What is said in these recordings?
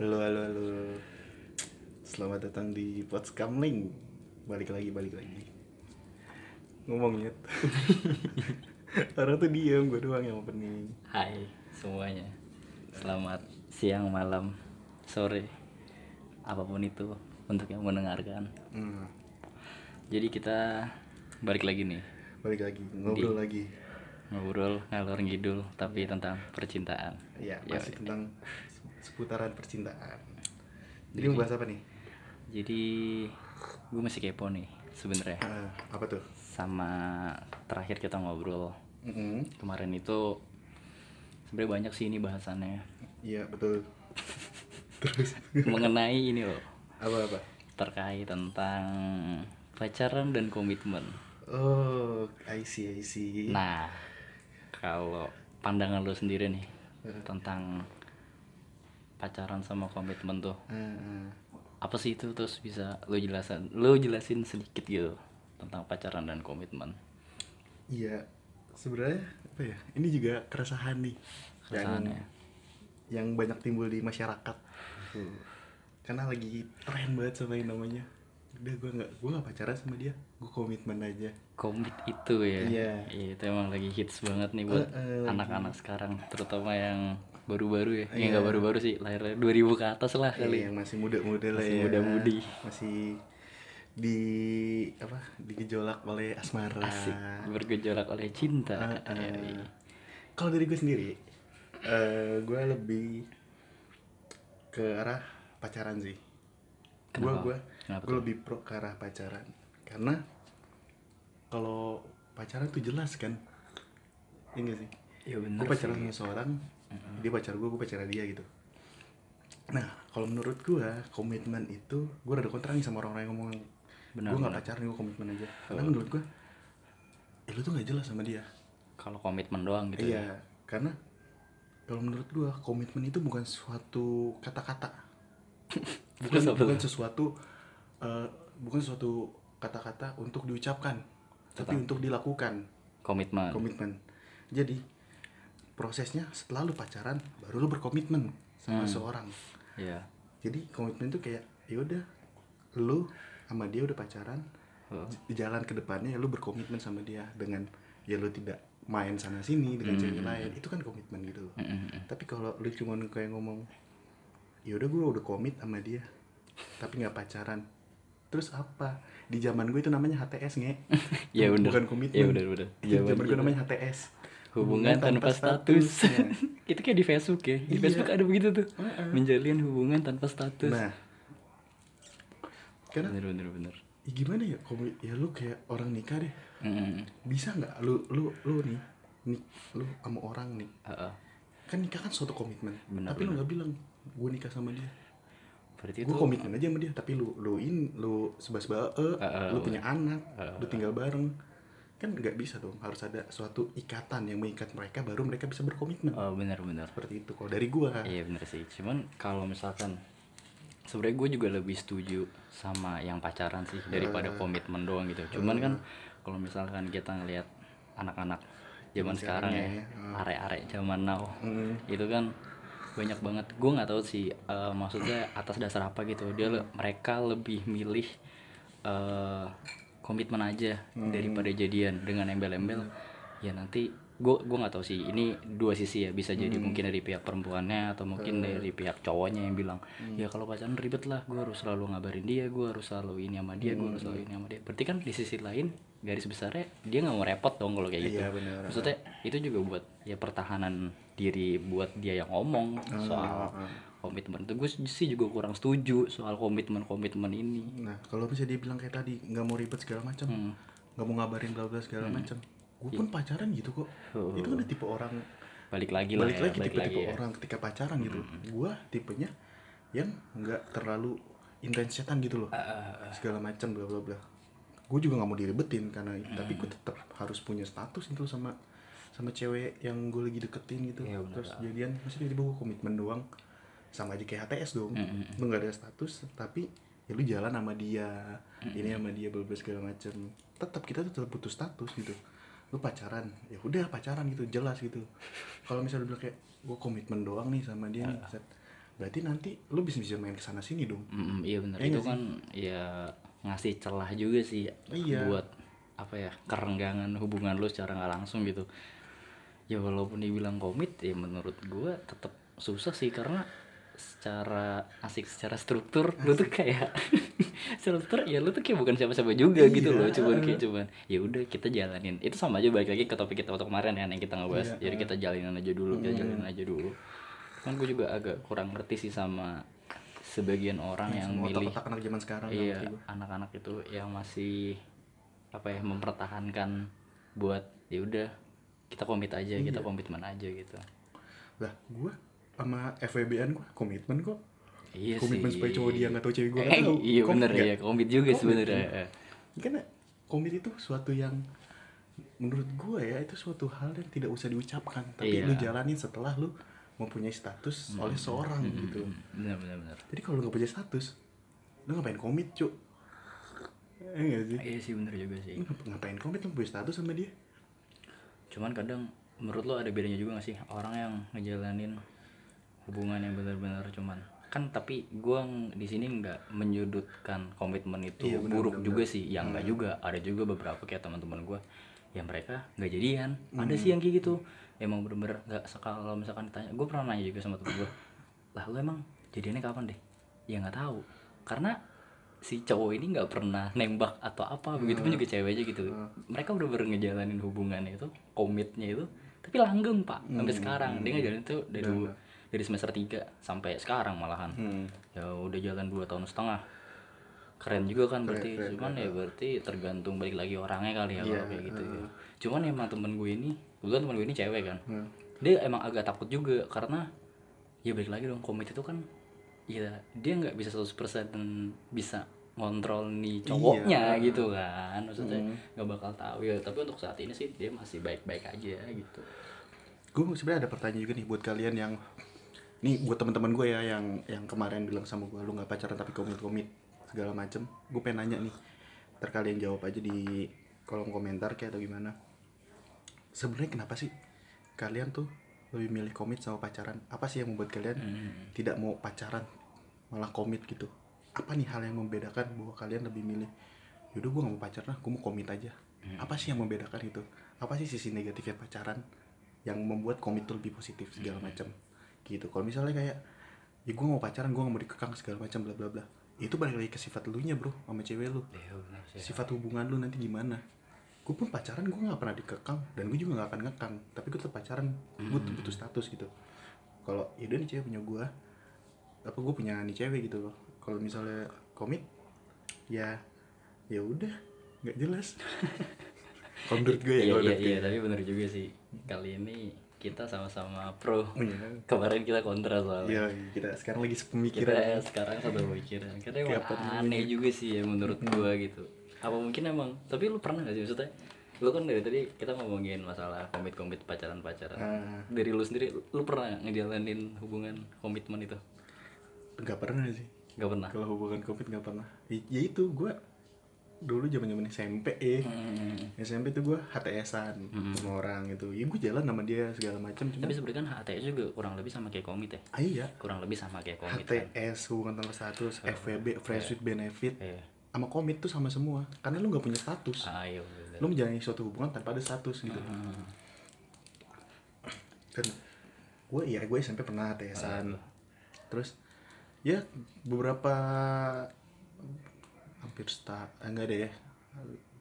Halo, halo, halo. Selamat datang di Podskamling. Balik lagi, balik lagi. Ngomongnya. Orang tuh diem, gue doang yang opening. Hai semuanya Selamat siang, malam, sore Apa pun itu untuk yang mendengarkan Hmm, Jadi kita balik lagi nih balik lagi, ngobrol lagi. Ngobrol ngalor ngidul tapi tentang percintaan Iya, Ya, masih tentang seputaran percintaan. Jadi mau bahas apa nih? Jadi gue masih kepo nih sebenarnya Ah, apa tuh? Sama terakhir kita ngobrol Mm-mm. Kemarin itu sebenarnya banyak sih ini bahasannya Iya, betul. Terus Mengenai ini loh apa-apa? Terkait tentang pacaran dan komitmen Oh, I see, I see. Nah, kalau pandangan lo sendiri nih Eh. tentang pacaran sama komitmen tuh, ah. apa sih itu terus bisa lo jelasin, lo jelasin sedikit gitu tentang pacaran dan komitmen. Iya, sebenarnya apa ya? Ini juga keresahan nih Keresahan yang ya. yang banyak timbul di masyarakat. Karena lagi tren banget sama yang namanya. Udah gue nggak gue nggak pacaran sama dia, gue komitmen aja. Komit itu ya, Iya. itu emang lagi hits banget nih buat Eh, eh, anak-anak sekarang, terutama yang baru-baru ya, Iya. nggak baru-baru sih, lahirnya 2000 ke atas lah kali. yang masih muda-muda lah Masih ya. muda-mudi. Masih di apa? Digejolak oleh asmara. Asik, bergejolak oleh cinta. Ya, iya. Kalau dari gue sendiri, eh gue lebih ke arah pacaran sih. Gue gue gue lebih pro ke arah pacaran karena kalau pacaran tuh jelas kan, ini sih. Ya bener Gue pacaran sama seorang, dia pacar gue, gue pacaran dia gitu. Nah, kalau menurut gue komitmen itu gue rada kontra nih sama orang-orang yang ngomong Benar, gue nggak benar. pacaran, gue komitmen aja. Karena menurut gue, ya lu tuh nggak jelas sama dia. Kalau komitmen doang gitu ya. Iya, karena kalau menurut gua komitmen itu bukan suatu kata-kata. bukan bukan sesuatu eh, bukan suatu kata-kata untuk diucapkan, tapi Tetap. untuk dilakukan Komitmen. komitmen. Jadi prosesnya setelah lu pacaran baru lu berkomitmen sama Hmm. seorang. Iya. Jadi komitmen itu kayak ya udah lu sama dia udah pacaran, Oh. di jalan ke depannya ya lu berkomitmen sama dia dengan ya lu tidak main sana sini dengan Hmm. cewek lain itu kan komitmen gitu loh. Mm-mm. tapi kalau lu cuma kayak ngomong ya udah gue udah komit sama dia tapi nggak pacaran terus apa di zaman gue itu namanya HTS nge Ya bener. bukan komitmen Ya bener, bener. di Zaman zaman gue namanya HTS Hubungan tanpa status. Nah, itu kayak di Facebook ya. Di Iya. Facebook ada begitu tuh. Menjalin hubungan tanpa status. nah karena bener bener bener. ya gimana ya komit ya lu kayak orang nikah deh Mm-mm. bisa nggak lu lu lu nih nih lu sama orang nih Heeh. kan nikah kan suatu komitmen Benar, tapi lu benar. nggak bilang gue nikah sama dia Berarti gue itu komitmen aja sama dia tapi lu lu in lu sebas-bas eh, Heeh. lu punya anak Heeh. lu tinggal bareng kan nggak bisa dong harus ada suatu ikatan yang mengikat mereka baru mereka bisa berkomitmen Oh bener. seperti itu kalau dari gua Iya bener sih. Cuman kalau misalkan sebenarnya gue juga lebih setuju sama yang pacaran sih daripada komitmen doang gitu. Cuman kan kalau misalkan kita ngelihat anak-anak zaman sekarang ya, ya, arek-arek zaman now, Mm. itu kan banyak banget. Gue nggak tahu sih eh, maksudnya atas dasar apa gitu. Dia mereka lebih milih eh, komitmen aja daripada jadian dengan embel-embel. Ya nanti gue gue nggak tahu sih. Ini dua sisi ya. Bisa jadi mungkin dari pihak perempuannya atau mungkin dari pihak cowoknya yang bilang ya kalau pacaran ribet lah. Gue harus selalu ngabarin dia. Gue harus selalu ini sama dia. Gue harus selalu ini sama dia. Berarti kan di sisi lain garis besarnya dia nggak mau repot dong kalau kayak gitu. Iya, benar. maksudnya itu juga buat ya pertahanan diri buat dia yang ngomong soal komitmen. Itu gue sih juga kurang setuju soal komitmen komitmen ini. Nah kalau misalnya dia bilang kayak tadi nggak mau ribet segala macam Hmm. nggak mau ngabarin bla bla segala macam. Gue pun pacaran gitu kok. Oh. itu kan ada tipe orang balik lagi lah balik ya lagi balik tipe-tipe lagi ya. orang ketika pacaran gitu. Gua tipenya yang nggak terlalu intensetan gitu loh. Ah, segala macam bla bla bla. Gue juga nggak mau diribetin karena tapi gue tetap harus punya status itu sama sama cewek yang gue lagi deketin gitu. Iya, bener. terus jadian maksudnya tiba gue komitmen doang sama aja kayak HTS dong. Lu nggak ada status tapi ya lu jalan sama dia ini sama dia bla segala macam tetap kita tetap butuh status gitu. Lu pacaran ya udah pacaran gitu jelas gitu. Kalau misalnya lu bilang kayak gue komitmen doang nih sama dia nih set. Berarti nanti lu bisa bisa main ke sana sini dong. Mm, iya benar Iya itu nggak sih? kan ya ngasih celah juga sih Iya. buat apa ya kerenggangan hubungan lu secara nggak langsung gitu. Ya walaupun dibilang komit ya menurut gua tetap susah sih karena secara asik secara struktur lu tuh kayak struktur ya lu tuh kayak bukan siapa-siapa juga gitu loh Iya. cuman kayak cuman ya udah kita jalanin. Itu sama aja balik lagi ke topik kita waktu kemarin ya yang kita ngebahas. Iya, jadi kita jalanin aja dulu kita jalanin aja dulu. Kan gue juga agak kurang ngerti sih sama sebagian orang yang semua milih otak-otak anak zaman sekarang iya anak-anak itu yang masih apa ya mempertahankan buat ya udah kita komit aja Iya. kita komitmen aja gitu. Lah gua sama FWB-an gua komitmen kok. Iya komitmen sih. supaya cowok dia nggak tahu cewek gua Eh, tahu. iya Komit bener nggak? ya komit juga sebenarnya kan? Karena komit itu suatu yang menurut gua ya itu suatu hal yang tidak usah diucapkan tapi Iya. lu jalanin setelah lu mempunyai status oleh seorang gitu. bener bener bener jadi kalau lu nggak punya status lu ngapain komit cuk? Nggak sih? Iya sih bener juga sih. Ngapain komit lu punya status sama dia? Cuman kadang menurut lo ada bedanya juga gak sih? Orang yang ngejalanin hubungan yang benar-benar cuman. Kan tapi gua ng- di sini nggak menyudutkan komitmen itu Iya, benar, buruk benar, juga benar. sih. Yang Hmm. nggak juga. Ada juga beberapa kayak teman-teman gua. Yang mereka nggak jadian. Hmm. ada sih yang kayak gitu. Emang bener-bener nggak kalau misalkan ditanya gue pernah nanya juga sama temen gue lah lo emang jadiannya kapan deh? Ya nggak tahu. Karena si cowok ini nggak pernah nembak atau apa begitu pun juga ceweknya gitu. Mereka udah bener ngejalanin hubungannya itu komitnya itu tapi langgeng pak sampai sekarang. Dia ngejalanin itu dari dari semester 3 sampai sekarang malahan hmm. ya udah jalan dua tahun setengah keren juga kan berarti keren, cuman ya berarti tergantung balik lagi orangnya kali ya Iya, kalau kayak gitu ya. cuman emang temen gue ini kebetulan temen gue ini cewek kan Hmm. dia emang agak takut juga karena ya balik lagi dong komit itu kan ya dia nggak bisa 100% bisa ngontrol nih cowoknya Iya. gitu kan maksudnya Hmm. nggak bakal tahu ya tapi untuk saat ini sih dia masih baik-baik aja gitu gue sebenarnya ada pertanyaan juga nih buat kalian yang nih buat teman-teman gue ya yang yang kemarin bilang sama gue lu nggak pacaran tapi komit-komit segala macem. Gue pengen nanya nih ntar kalian jawab aja di kolom komentar kayak atau gimana. Sebenarnya kenapa sih kalian tuh lebih milih komit sama pacaran? Apa sih yang membuat kalian tidak mau pacaran malah komit gitu? Apa nih hal yang membedakan bahwa kalian lebih milih yaudah gue gak mau pacaran gue mau komit aja. Apa sih yang membedakan itu? Apa sih sisi negatifnya pacaran yang membuat komit tuh lebih positif segala macam gitu. Kalau misalnya kayak ya gue mau pacaran gue gak mau dikekang segala macam bla bla bla. Itu balik lagi ke sifat lu nya bro sama cewek lu. Ya benar sih. Sifat hubungan lu nanti gimana? Gue pun pacaran gue nggak pernah dikekang dan gue juga nggak akan ngekang. Tapi gue tetap pacaran gue tuh butuh status gitu. Kalau ya udah nih cewek punya gue apa gue punya nih cewek gitu loh. Kalau misalnya komit ya ya udah nggak jelas. Kalau menurut gue ya iya iya iya tapi benar juga sih. Kali ini kita sama-sama pro. Iya. kemarin kita kontra soalnya. Iya, kita sekarang lagi kita sepemikiran sekarang satu pemikiran. Karena emang aneh juga sih ya menurut gua gitu. Apa mungkin emang tapi lu pernah gak sih maksudnya? Lu kan dari tadi kita ngomongin masalah komit komit pacaran pacaran Ah. dari lu sendiri lu pernah ngejalanin hubungan komitmen itu? Nggak pernah sih. Gak pernah? Kalau hubungan komit nggak pernah. Ya, ya itu gue dulu zaman zaman SMP eh. Hmm. SMP tuh gue HTSan sama orang gitu. Ya gue jalan sama dia segala macam cuma tapi sebenarnya kan HTS juga kurang lebih sama kayak komit ya? Ah, iya. Kurang lebih sama kayak komit kan? HTS hubungan tanpa status FWB friends with benefit Iya. sama komit tuh sama semua. Karena lu nggak punya status. Ah iya lu menjalani suatu hubungan tanpa ada status gitu. Hmm. kan gue iya gue SMP pernah HTSan terus ya beberapa hampir sta eh, enggak deh ya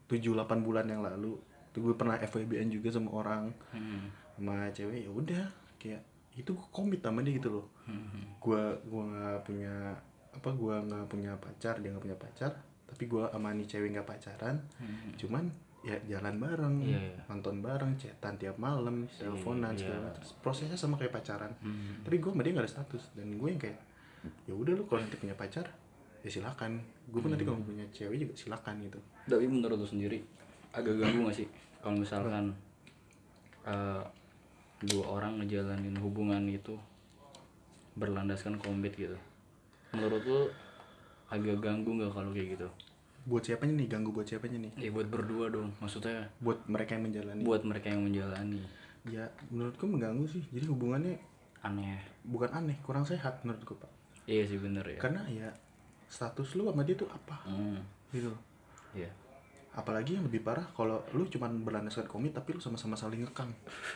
tujuh delapan bulan yang lalu tuh gue pernah FWB-an juga sama orang Hmm. sama cewek ya udah kayak itu gue komit sama dia gitu loh Hmm. gue gua nggak punya apa gue nggak punya pacar dia nggak punya pacar tapi gue sama nih cewek nggak pacaran cuman ya jalan bareng Hmm. Iya, iya. nonton bareng chatan tiap malam teleponan iya. segala macam prosesnya sama kayak pacaran Hmm. tapi gue sama dia nggak ada status dan gue yang kayak ya udah lu kalau nanti punya pacar ya silakan gue pun nanti Hmm. kalau punya cewek juga silakan gitu Tapi menurut lu sendiri agak ganggu gak sih kalau misalkan eh, dua orang ngejalanin hubungan itu berlandaskan komit gitu? Menurut lu agak ganggu nggak kalau kayak gitu? buat siapanya nih ganggu buat siapanya nih Ya buat berdua dong, maksudnya buat mereka yang menjalani buat mereka yang menjalani ya menurutku mengganggu sih jadi hubungannya aneh. bukan aneh kurang sehat menurut gue pak iya sih bener ya karena ya status lu sama dia tuh apa? Hmm. gitu. Iya. Apalagi yang lebih parah kalau lu cuman berlandaskan komit tapi lu sama-sama saling ngekang.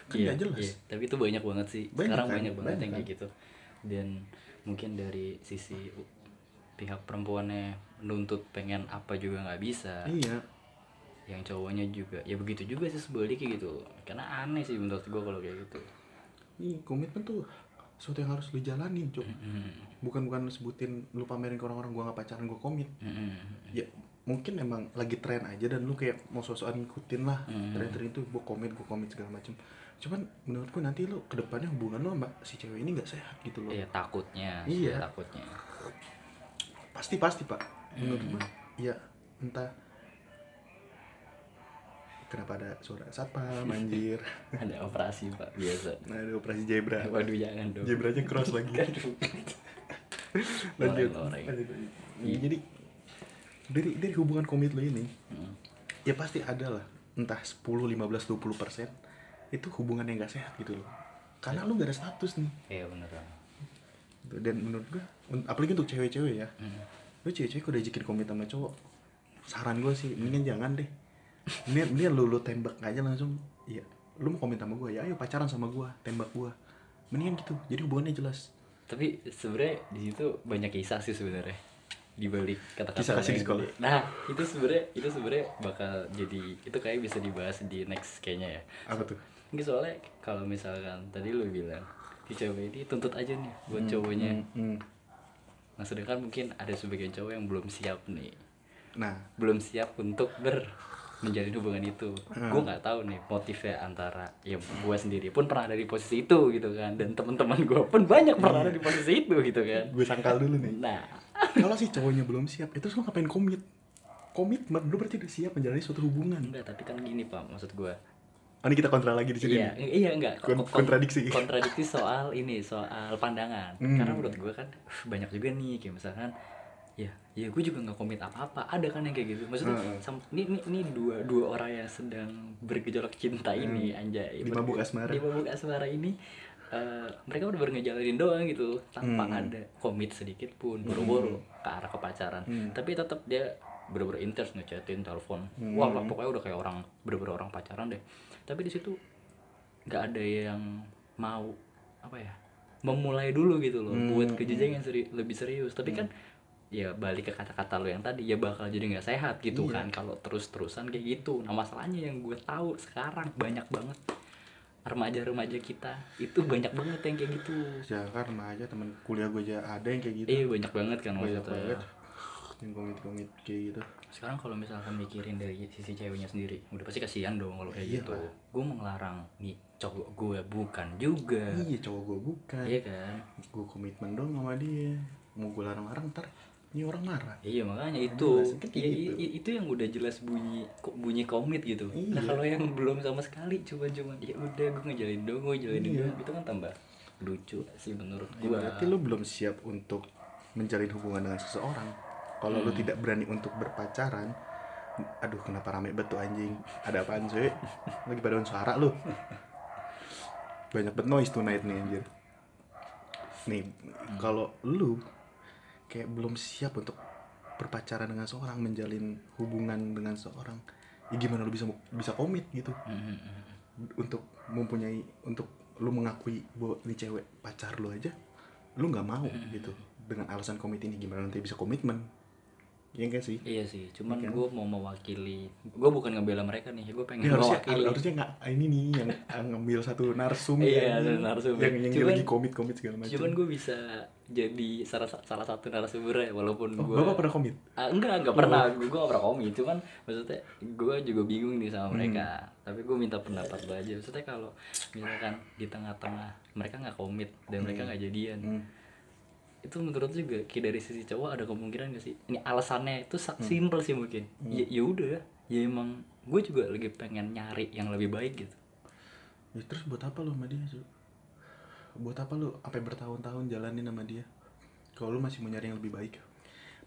Kan nggak jelas. iya. tapi itu banyak banget sih. Banyak sekarang kan? banyak banget Banyak yang kayak kan? gitu. Dan mungkin dari sisi pihak perempuannya nuntut pengen apa juga nggak bisa. Iya. Yang cowoknya juga. Ya begitu juga sih sebaliknya gitu. Karena aneh sih menurut gua kalau kayak gitu. Iya, komitmen tuh sesuatu yang harus lu jalanin, Cuk. Bukan bukan sebutin lu pamerin ke orang-orang gua gak pacaran gua komit. Ya, mungkin emang lagi tren aja dan lu kayak mau sosokan ngikutin lah tren-tren itu gua komit, gua komit segala macem. Cuman menurutku nanti lu ke depannya hubungan lu sama si cewek ini gak sehat gitu loh. Iya takutnya, Iya. takutnya. Pasti pasti, Pak. Menurut gua ya entah kenapa ada suara satpam anjir. Ada operasi pak biasa. Nah, ada operasi zebra. Waduh jangan dong. Zebranya cross lagi. lanjut lanjut. Iya, jadi dari dari hubungan komit lo ini Hmm. ya pasti ada lah entah 10, 15, 20 persen itu hubungan yang gak sehat gitu loh karena lu gak ada status nih Iya bener. Gitu. dan menurut gua apalagi untuk cewek-cewek ya Hmm. lu cewek-cewek kalau diajakin komit sama cowok saran gua sih mendingan jangan deh ini ini lu lu tembak aja langsung. Iya. Lu mau komit sama gua? Ya ayo pacaran sama gua tembak gua. Mendingan gitu. Jadi hubungannya jelas. Tapi sebenarnya di situ banyak kisah sih sebenarnya. Di balik kata-kata Kisah kasih di sekolah. Nah itu sebenarnya itu sebenarnya bakal jadi itu kayak bisa dibahas di next kayaknya ya. apa tuh? Ini soalnya kalau misalkan tadi lu bilang si cewek ini tuntut aja nih buat cowoknya. Hmm, hmm. Nah sedangkan mungkin ada sebagian cowok yang belum siap nih. Nah. Belum siap untuk ber menjalin hubungan itu. Hmm. gue nggak tahu nih motifnya antara ya gue sendiri pun pernah ada di posisi itu gitu kan. Dan teman-teman gue pun banyak pernah ada di posisi itu gitu kan. Gue sangkal dulu nih. Nah. Kalau si cowoknya belum siap itu lu ngapain komit? Komitmen lu berarti udah siap menjalani suatu hubungan. Enggak tapi kan gini pak maksud gue oh, ini kita kontra lagi di sini iya nih. iya enggak. Kon- Kon- kontradiksi. kontradiksi soal ini soal pandangan. Hmm. karena menurut gue kan uh, banyak juga nih kayak misalkan ya ya gue juga nggak komit apa-apa ada kan yang kayak gitu maksudnya Hmm. ini, ini ini dua dua orang yang sedang bergejolak cinta ini anjay Di mabuk asmara. di mabuk asmara ini eh, mereka udah baru ngejalanin doang gitu tanpa Hmm. ada komit sedikit pun boro-boro ke arah kepacaran Hmm. tapi tetap dia bener-bener intens ngechatin telepon Hmm. wah lah pokoknya udah kayak orang bener-bener orang pacaran deh tapi di situ nggak ada yang mau apa ya memulai dulu gitu loh Hmm. buat ke jenjang yang seri- lebih serius tapi kan ya balik ke kata-kata lo yang tadi ya bakal jadi nggak sehat gitu Iya. kan. Kalau terus-terusan kayak gitu. Nah masalahnya yang gue tahu sekarang banyak banget. Remaja-remaja kita itu banyak banget yang kayak gitu. Ya karena aja temen kuliah gue aja ada yang kayak gitu. Iya banyak banget kan banyak maksudnya. banget. Yang komit-komit kayak gitu. Sekarang kalau misalkan mikirin dari sisi ceweknya sendiri udah pasti kasihan dong kalau kayak Iya. gitu. Lah. gue mau ngelarang nih cowok gue bukan juga. Iya cowok gue bukan. Iya kan? Gue komitmen dong sama dia. Mau gue larang-larang ntar ini orang marah. Iya makanya itu. Iya, gitu. itu yang udah jelas bunyi kok bunyi komit gitu. Nah Iya. kalau yang belum sama sekali cuma cuma ya udah gue ngejalin dong gue jalanin Iya. doang itu kan tambah lucu sih menurut Ya, gue berarti lu belum siap untuk menjalin hubungan dengan seseorang. Kalau lu tidak berani untuk berpacaran aduh kenapa rame betul anjing? Ada apaan sih lagi pada suara lu. Banyak banget noise tonight nih anjir. Nih kalau lu kayak belum siap untuk berpacaran dengan seorang menjalin hubungan dengan seorang ya gimana lu bisa bisa komit gitu? Untuk mempunyai untuk lu mengakui bahwa ini cewek pacar lu aja lu nggak mau gitu. Dengan alasan komit ini gimana nanti bisa komitmen ya enggak sih iya sih cuman Iya kan? gue mau mewakili gue bukan ngebela mereka nih gue pengen ini harusnya mewakili harusnya nggak ini nih yang ngambil satu narsum Iya, yang, ada narsum. yang, yang Cuman- lagi komit komit segala macam cuman gue bisa jadi salah salah satu narasumber ya walaupun oh, gue bapak pernah komit Ah, enggak, enggak pernah. Gue gak pernah komit. Cuman maksudnya gue juga bingung nih sama mereka. Tapi gue minta pendapat lo aja. Maksudnya kalau misalkan di tengah-tengah mereka nggak komit dan mereka nggak jadian, Hmm. Itu menurut juga kayak dari sisi cowok ada kemungkinan gak sih? Ini alasannya itu sa- simple sih mungkin. Ya ya udah, ya emang gue juga lagi pengen nyari yang lebih baik gitu. ya, terus buat apa lu sama dia Su? buat apa lu sampai bertahun-tahun jalanin sama dia kalau lu masih mau nyari yang lebih baik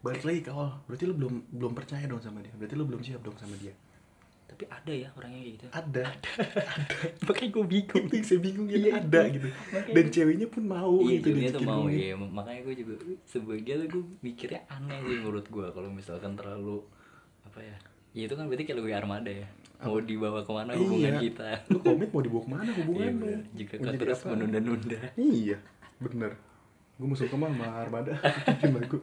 balik lagi ke awal berarti lu belum belum percaya dong sama dia berarti lu belum siap dong sama dia tapi ada ya orangnya kayak gitu. Ada. Makanya gue bingung. Itu yang saya bingung gitu Iya, ada itu. gitu. Makanya dan ceweknya pun mau iya gitu dia tuh mau ya makanya gue juga sebagian tuh gue mikirnya aneh sih menurut gue kalau misalkan terlalu apa ya ya itu kan berarti kayak lebih armada ya. Mau dibawa ke mana hubungan Iya. kita? Lu komit mau dibawa ke mana Iya hubungan lu? bener. Jika kau terus menunda-nunda. Iya bener. Gue masuk ke sama Armada. Bikin lagu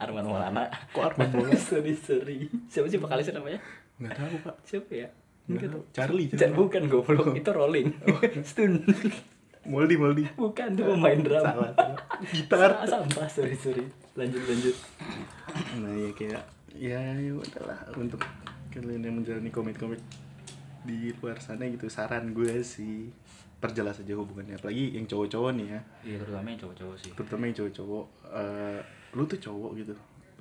Arman Maulana. Kok Arman Maulana? Sorry Siapa sih vokalisnya namanya? Nggak tahu pak. Siapa ya? Nggak tahu. Charlie Charlie. bukan goblok. Itu Rolling. Stun. Moldi Moldi Bukan tuh pemain drum. Salah salah. Gitar. Sa- Sampah sorry sorry. Lanjut lanjut. Nah ya kayak ya ya udahlah untuk kalian yang menjalani komik-komik di luar sana gitu saran gue sih perjelas aja hubungannya. Apalagi yang cowok-cowok nih ya. Iya terutama yang cowok-cowok sih. Terutama yang cowok-cowok. Eh, lu tuh cowok gitu.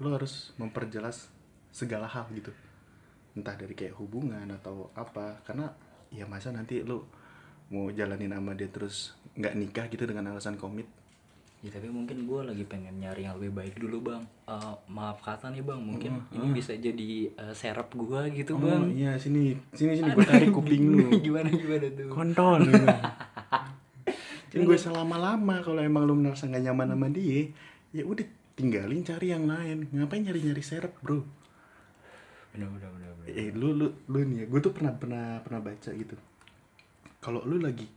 Lu harus memperjelas segala hal gitu entah dari kayak hubungan atau apa karena ya masa nanti lu mau jalanin sama dia terus nggak nikah gitu dengan alasan komit Ya tapi mungkin gue lagi pengen nyari yang lebih baik dulu bang Eh, Maaf kata nih bang Mungkin ini bisa jadi eh, serep gue gitu oh bang iya sini sini sini gue tarik kuping lu Gimana gimana tuh kontol. Kan gue selama-lama kalau emang lu merasa gak nyaman sama dia, ya udah tinggalin cari yang lain. Ngapain nyari-nyari serep, Bro? Bener bener bener, bener. Eh lu lu lu nih ya, gue tuh pernah pernah pernah baca gitu. Kalau lu lagi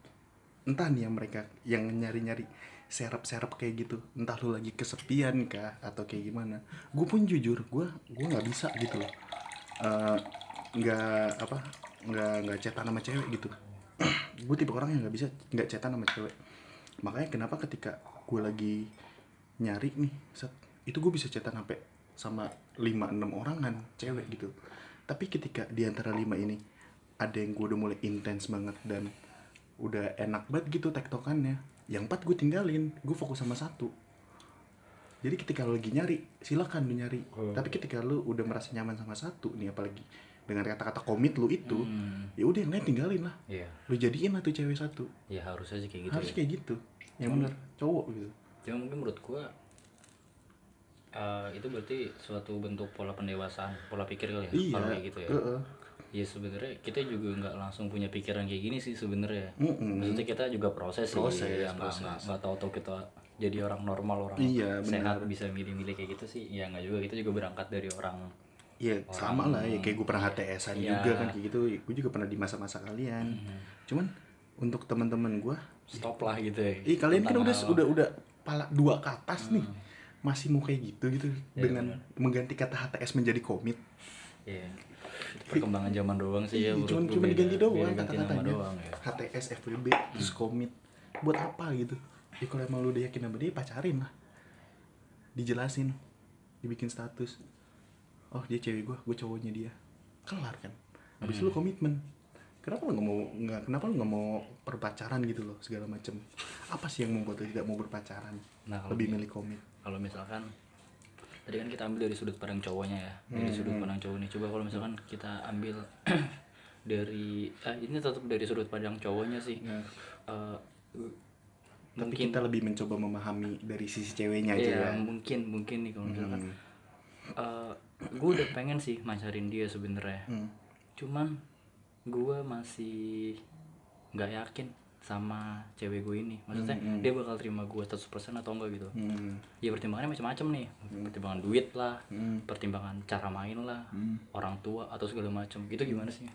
entah nih yang mereka yang nyari-nyari serep-serep kayak gitu, entah lu lagi kesepian kah atau kayak gimana. Gue pun jujur, gue gue nggak bisa gitu loh. Eh, nggak apa nggak nggak cetan sama cewek gitu gue tipe orang yang nggak bisa nggak cetan sama cewek makanya kenapa ketika gue lagi nyari nih set, itu gue bisa cetan sampai sama 5-6 orangan cewek gitu. Tapi ketika di antara lima ini ada yang gue udah mulai intens banget dan udah enak banget gitu tektokannya. Yang empat gue tinggalin gue fokus sama satu. Jadi ketika lo lagi nyari silakan lu nyari. Tapi ketika lu udah merasa nyaman sama satu nih apalagi dengan kata-kata komit lu itu Hmm, ya udah yang lain tinggalin lah. Iya. Lu jadiin lah tuh cewek satu. Ya harus aja kayak gitu harus ya. kayak gitu. Yang bener cowok gitu. Cuma mungkin menurut gua eh, itu berarti suatu bentuk pola pendewasaan, pola pikir kali ya. iya Kalau kayak gitu ya. Heeh. Ya sebenarnya kita juga nggak langsung punya pikiran kayak gini sih sebenarnya. Mm-mm. Maksudnya kita juga proses, Proses, sih, ya, nggak tahu-tahu kita jadi orang normal orang Iya, sehat bisa milih-milih kayak gitu sih. Ya nggak juga kita juga berangkat dari orang Iya sama lah ya kayak gue pernah HTSan Iya. juga kan kayak gitu gue juga pernah di masa-masa kalian cuman untuk teman-teman gue stop lah gitu ya. ih kalian kan udah udah udah pala dua ke atas nih masih mau kayak gitu gitu. Iya, dengan mengganti kata HTS menjadi komit. Iya. Perkembangan zaman doang sih ya. Iya, cuman cuma diganti doang kata-katanya. ya. HTS FWB terus komit. Buat apa gitu? Ya kalau emang lu udah yakin sama dia pacarin lah. Dijelasin dibikin status. Oh dia cewek gua gue cowoknya dia. Kelar kan? Habis Hmm. lu komitmen kenapa lu nggak mau nggak kenapa lu nggak mau berpacaran gitu loh segala macem? Apa sih yang membuat lu tidak mau berpacaran? Nah, kalau lebih milih komit. kalau misalkan tadi kan kita ambil dari sudut pandang cowoknya ya dari Hmm, sudut pandang cowok nih coba kalau misalkan kita ambil dari ah ini tetap dari sudut pandang cowoknya sih. Ya. Eh, tapi mungkin kita lebih mencoba memahami dari sisi ceweknya aja ya ya. mungkin mungkin nih kalau misalkan. Hmm. eh gue udah pengen sih macarin dia sebenarnya. Hmm. cuman gue masih nggak yakin sama cewek gue ini. Maksudnya Hmm, hmm. dia bakal terima gue 100% atau enggak gitu. Hmm. ya pertimbangannya macam-macam nih. Pertimbangan duit lah Hmm. pertimbangan cara main lah orang tua atau segala macam. Itu gimana sih?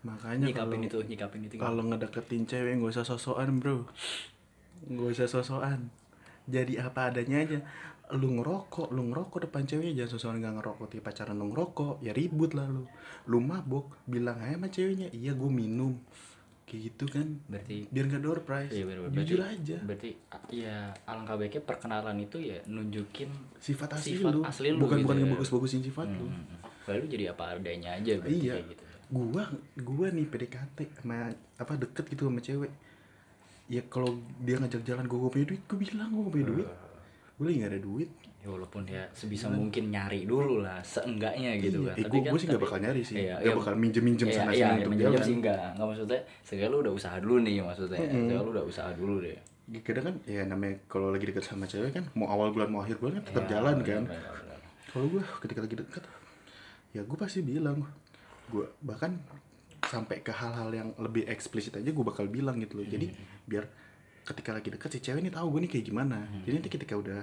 Makanya kalau nyikapin itu nyikapin itu kalau ngedeketin cewek nggak usah sosokan bro. Nggak usah sosokan jadi apa adanya aja. Lu ngerokok lu ngerokok depan cewek jangan sosokan nggak ngerokok tiap pacaran lu ngerokok ya ribut lah lu. Lu mabok bilang aja sama ceweknya iya gue minum. Kayak gitu kan. Berarti biar nggak door prize. Iya bener, jujur berarti, aja. berarti ya alangkah baiknya perkenalan itu ya nunjukin sifat asli sifat lu. asli lu bukan gitu bukan ya. ngebagus-bagusin sifat lu. Hmm, lalu jadi apa adanya aja berarti iya. kayak gitu. Gua gua nih PDKT sama apa deket gitu sama cewek ya kalau dia ngajak jalan gua, gua punya duit gua bilang gua punya duit. Gua lagi gak ada duit. Ya walaupun ya sebisa mungkin nyari dulu lah seenggaknya gitu iya. kan. eh, tapi gua, kan sih gak tapi- bakal nyari sih. Iya, gak iya. bakal minjem minjem Iya, sana iya, sini iya, untuk minjem jalan. sih enggak. Enggak maksudnya segala lu udah usaha dulu nih maksudnya. Segala lu udah usaha dulu deh. Kadang kan ya namanya kalau lagi deket sama cewek kan mau awal bulan mau akhir bulan kan tetap Iya, jalan benar, kan. kalau gua ketika lagi deket ya gua pasti bilang gua bahkan sampai ke hal-hal yang lebih eksplisit aja gue bakal bilang gitu loh. Jadi biar ketika lagi deket si cewek ini tahu gue nih kayak gimana. Jadi nanti ketika udah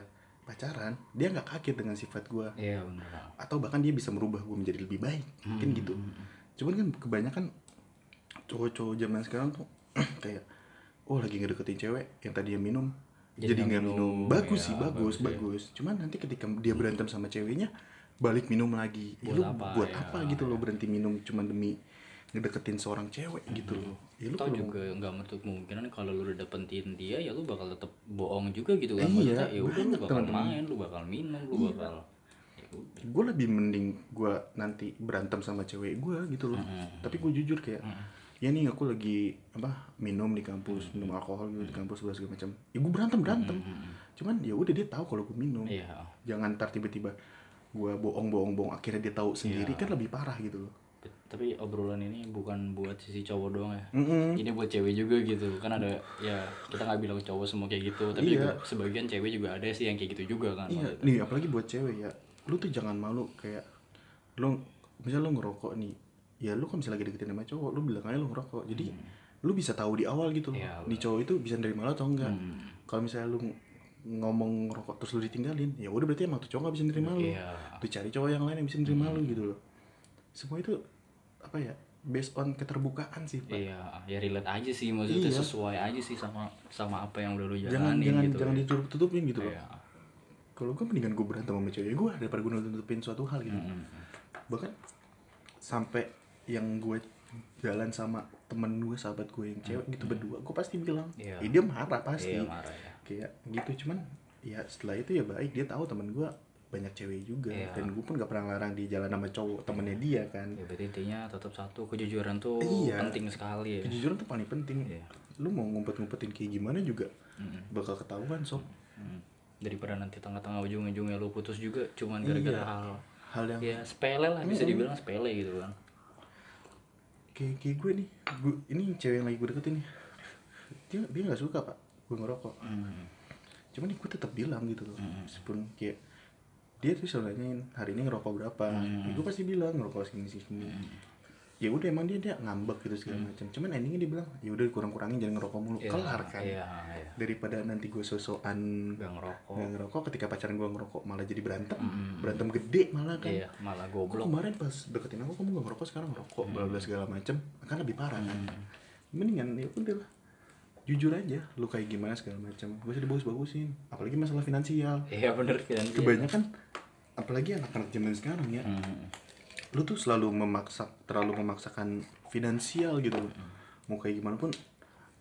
pacaran dia nggak kaget dengan sifat gue iya bener. Atau bahkan dia bisa merubah gue menjadi lebih baik mungkin gitu. Cuman kan kebanyakan cowok-cowok zaman sekarang tuh kayak oh lagi ngedeketin cewek yang tadinya minum. Jadi jadi nggak minum, minum. bagus Ya, sih bagus bagus, ya. bagus. Cuman nanti ketika dia berantem sama ceweknya balik minum lagi. Ya, Buat lu apa, buat ya, apa gitu loh berhenti minum cuma demi ngedeketin seorang cewek gitu loh. Ya lu kalau juga nggak menutup kemungkinan kalau lu udah dapetin dia ya lu bakal tetap bohong juga gitu kan. Iya, ya udah lu bakal teman-teman. main lu bakal minum lu bakal ya gue lebih mending gue nanti berantem sama cewek gue gitu loh. Tapi gue jujur kayak ya nih aku lagi apa minum di kampus minum alkohol gitu di kampus segala segala macam. Ya gue berantem berantem. Cuman ya udah dia tahu kalau gue minum. Iya. Jangan ntar tiba-tiba gue bohong bohong bohong akhirnya dia tahu sendiri Iya. kan lebih parah gitu loh tapi obrolan ini bukan buat sisi cowok doang ya. Mm-mm. ini buat cewek juga gitu. Kan ada ya kita nggak bilang cowok semua kayak gitu. Tapi Iya. juga sebagian cewek juga ada sih yang kayak gitu juga kan iya nih apalagi buat cewek ya. Lu tuh jangan malu kayak lu misal lu ngerokok nih ya lu kan bisa lagi deketin sama cowok lu bilang aja lu ngerokok. Jadi lu bisa tahu di awal gitu loh Hmm. Iya, nih cowok itu bisa nerima lo atau enggak. Hmm. kalau misalnya lu ngomong ngerokok terus lu ditinggalin ya udah berarti emang tuh cowok gak bisa nerima lu. Iya. tuh cari cowok yang lain yang bisa nerima lu gitu loh. Semua itu apa ya based on keterbukaan sih pak Iya, ya relate aja sih maksudnya Iya. sesuai aja sih sama sama apa yang udah lu jangan jalanin jangan gitu. jangan ditutup tutupin gitu Iya. kalau gue mendingan gue berantem sama cewek gue daripada gue nutupin suatu hal gitu Mm-mm. bahkan sampai yang gue jalan sama temen gue sahabat gue yang cewek gitu berdua gue pasti bilang Iya. ya dia marah pasti Iya marah ya. kayak gitu cuman ya setelah itu ya baik dia tahu temen gue banyak cewek juga Iya. dan gue pun gak pernah larang dia jalan sama cowok temennya dia kan Ya berarti intinya tetap satu kejujuran tuh Iya. penting sekali ya. kejujuran tuh paling penting Iya. lu mau ngumpet-ngumpetin kayak gimana juga bakal ketahuan sob Hmm. Daripada nanti tengah-tengah ujung-ujungnya lu putus juga cuman gara-gara Iya. hal hal yang ya sepele lah bisa dibilang sepele gitu kan. kayak kayak gue nih gue ini cewek yang lagi gue deketin nih dia dia nggak suka pak gue ngerokok Hmm. cuman gue tetap bilang gitu loh meskipun kayak dia tuh selalu nanyain hari ini ngerokok berapa? Ya, gue pasti bilang ngerokok segini segini ya udah emang dia dia ngambek gitu segala macam. Cuman endingnya dia bilang ya udah kurang kurangin jangan ngerokok mulu. Iya, kelar kan? Iya, iya. daripada nanti gue sosokan Gak ngerokok. nggak ngerokok ketika pacaran gue ngerokok malah jadi berantem. Berantem gede malah kan. Iya, malah Kok goblok. kemarin pas deketin aku kamu gak ngerokok sekarang ngerokok bla bla segala macam kan lebih parah kan. Mendingan ya udah lah jujur aja lu kayak gimana segala macam. Gue usah dibagus bagusin apalagi masalah finansial. Iya bener kan. kebanyakan apalagi anak-anak zaman sekarang ya. Hmm. lu tuh selalu memaksa terlalu memaksakan finansial gitu loh. Mau kayak gimana pun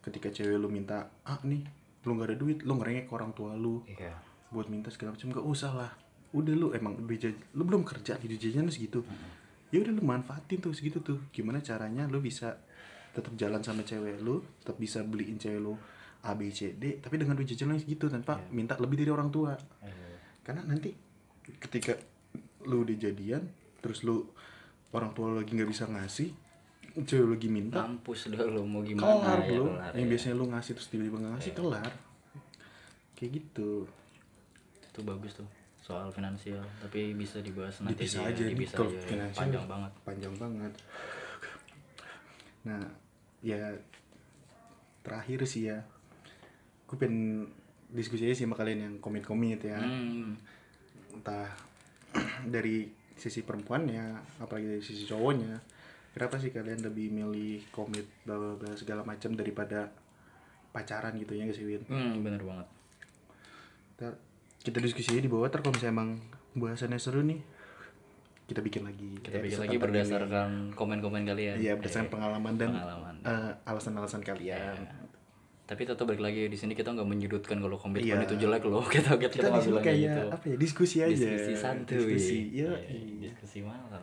ketika cewek lu minta ah nih lu nggak ada duit lu ngerengek ke orang tua lu Iya. buat minta segala macam gak usah lah. Udah lu emang jaj- lu belum kerja gitu jajan segitu. Ya udah lu manfaatin tuh segitu tuh. Gimana caranya lu bisa tetap jalan sama cewek lu tetap bisa beliin cewek lu A B C D tapi dengan duit jajan yang segitu tanpa minta lebih dari orang tua. Iya. karena nanti ketika lu udah jadian terus lu orang tua lu lagi nggak bisa ngasih cewek lu lagi minta Mampus dah lo mau gimana kelar ya bro kelar, yang ya. biasanya lu ngasih terus tiba-tiba nggak ngasih kelar. Kayak gitu. Itu bagus tuh soal finansial. Tapi bisa dibahas nanti bisa aja, aja ya. bisa aja panjang banget. panjang banget. Nah ya terakhir sih ya. Gue pengen diskusi aja sih sama kalian yang komit-komit ya. Hmm. entah dari sisi perempuannya apalagi dari sisi cowoknya kenapa sih kalian lebih milih komit bla bla bla segala macam daripada pacaran gitu ya guys Win? Hmm bener banget. Ntar kita diskusi di bawah ter kalau misalnya emang bahasannya seru nih kita bikin lagi kita Ya, bikin lagi berdasarkan komen-komen kalian Iya berdasarkan pengalaman dan pengalaman eh, alasan-alasan kalian. tapi tetap balik lagi di sini kita nggak menyudutkan kalau komitmen Iya. itu jelek loh kita kita, Kita bilang kayak gitu apa ya diskusi aja. diskusi santuy Diskusi, ya. Iya, diskusi malam